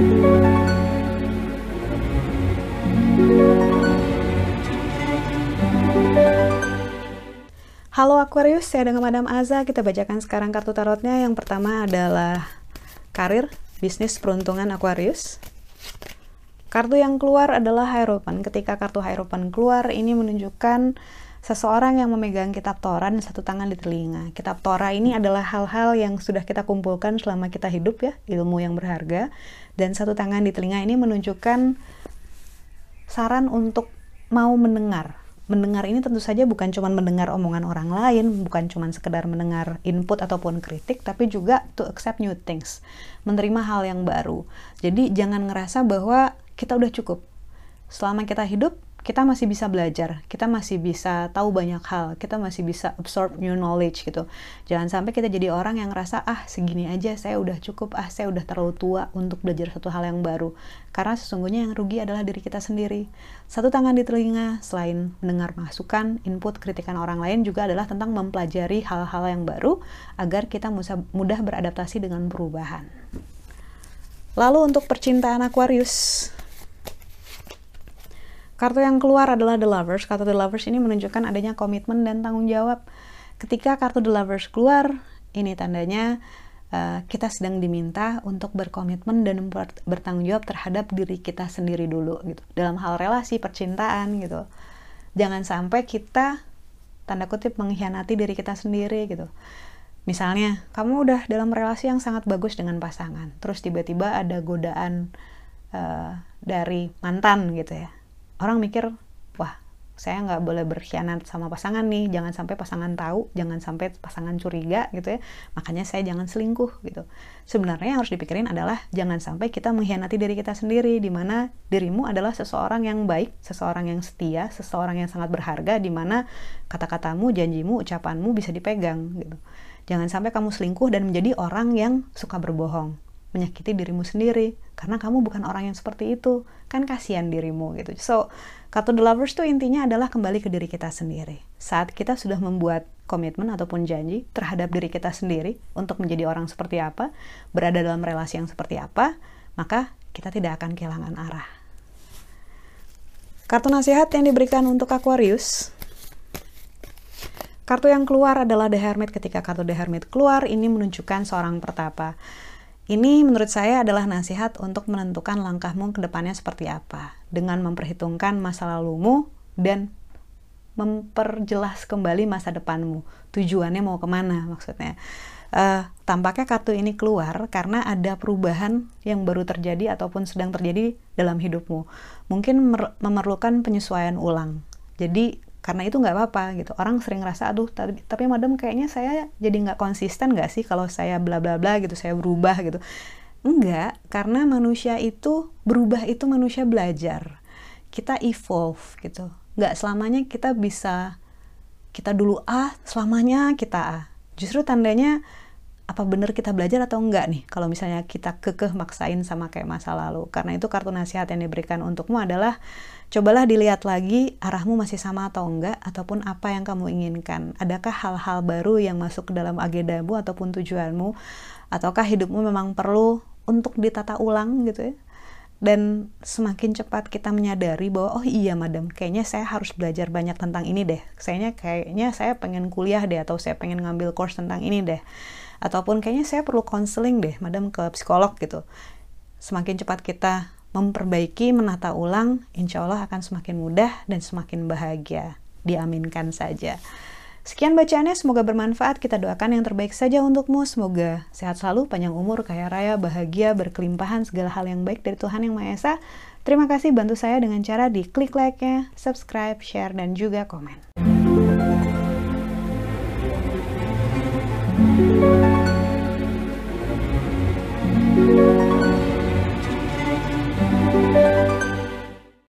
Halo Aquarius, saya dengan Madam Aza. Kita bacakan sekarang kartu tarotnya. Yang pertama adalah karir, bisnis, peruntungan Aquarius. Kartu yang keluar adalah Hierophant. Ketika kartu Hierophant keluar, ini menunjukkan seseorang yang memegang kitab Torah dan satu tangan di telinga. Kitab Torah ini adalah hal-hal yang sudah kita kumpulkan selama kita hidup ya, ilmu yang berharga. Dan satu tangan di telinga ini menunjukkan saran untuk mau mendengar, mendengar ini tentu saja bukan cuma mendengar omongan orang lain, bukan cuma sekedar mendengar input ataupun kritik, tapi juga to accept new things, menerima hal yang baru. Jadi jangan ngerasa bahwa kita udah cukup. Selama kita hidup, kita masih bisa belajar, kita masih bisa tahu banyak hal, kita masih bisa absorb new knowledge gitu. Jangan sampai kita jadi orang yang ngerasa ah segini aja saya udah cukup, ah saya udah terlalu tua untuk belajar satu hal yang baru. Karena sesungguhnya yang rugi adalah diri kita sendiri. Satu tangan di telinga selain mendengar masukan, input, kritikan orang lain juga adalah tentang mempelajari hal-hal yang baru agar kita mudah beradaptasi dengan perubahan. Lalu untuk percintaan Aquarius, Kartu yang keluar adalah The Lovers. Kartu The Lovers ini menunjukkan adanya komitmen dan tanggung jawab. Ketika kartu The Lovers keluar, ini tandanya uh, kita sedang diminta untuk berkomitmen dan bertanggung jawab terhadap diri kita sendiri dulu gitu. Dalam hal relasi, percintaan gitu. Jangan sampai kita tanda kutip mengkhianati diri kita sendiri gitu. Misalnya, kamu udah dalam relasi yang sangat bagus dengan pasangan, terus tiba-tiba ada godaan uh, dari mantan gitu ya orang mikir wah saya nggak boleh berkhianat sama pasangan nih jangan sampai pasangan tahu jangan sampai pasangan curiga gitu ya. Makanya saya jangan selingkuh gitu. Sebenarnya yang harus dipikirin adalah jangan sampai kita mengkhianati diri kita sendiri di mana dirimu adalah seseorang yang baik seseorang yang setia seseorang yang sangat berharga di mana kata-katamu janjimu ucapanmu bisa dipegang gitu. Jangan sampai kamu selingkuh dan menjadi orang yang suka berbohong menyakiti dirimu sendiri karena kamu bukan orang yang seperti itu. Kan kasihan dirimu gitu. So kartu the lovers tuh intinya adalah kembali ke diri kita sendiri. Saat kita sudah membuat komitmen ataupun janji terhadap diri kita sendiri untuk menjadi orang seperti apa berada dalam relasi yang seperti apa maka kita tidak akan kehilangan arah. Kartu nasihat yang diberikan untuk Aquarius. Kartu yang keluar adalah The Hermit. Ketika kartu The Hermit keluar, ini menunjukkan seorang pertapa. Ini menurut saya adalah nasihat untuk menentukan langkahmu ke depannya seperti apa. Dengan memperhitungkan masa lalumu dan memperjelas kembali masa depanmu. Tujuannya mau ke mana maksudnya. Uh, tampaknya kartu ini keluar karena ada perubahan yang baru terjadi ataupun sedang terjadi dalam hidupmu. Mungkin memerlukan penyesuaian ulang. Jadi karena itu nggak apa-apa gitu. Orang sering ngerasa aduh tapi, tapi madam kayaknya saya jadi nggak konsisten nggak sih kalau saya bla bla bla gitu saya berubah gitu? Enggak karena manusia itu berubah itu manusia belajar. Kita evolve gitu. Nggak selamanya kita bisa kita dulu A selamanya kita A. Justru tandanya apa benar kita belajar atau enggak nih kalau misalnya kita kekeh maksain sama kayak masa lalu? Karena itu kartu nasihat yang diberikan untukmu adalah cobalah dilihat lagi arahmu masih sama atau enggak ataupun apa yang kamu inginkan. Adakah hal-hal baru yang masuk ke dalam agendamu ataupun tujuanmu? Ataukah hidupmu memang perlu untuk ditata ulang gitu ya? Dan semakin cepat kita menyadari bahwa oh iya madam kayaknya saya harus belajar banyak tentang ini deh. Kayaknya kayaknya saya pengen kuliah deh atau saya pengen ngambil course tentang ini deh. Ataupun kayaknya saya perlu konseling deh madam ke psikolog gitu. Semakin cepat kita memperbaiki menata ulang insya Allah akan semakin mudah dan semakin bahagia diaminkan saja Sekian bacaannya, semoga bermanfaat. Kita doakan yang terbaik saja untukmu. Semoga sehat selalu, panjang umur, kaya raya, bahagia, berkelimpahan, segala hal yang baik dari Tuhan Yang Maha Esa. Terima kasih bantu saya dengan cara di klik like-nya, subscribe, share, dan juga komen.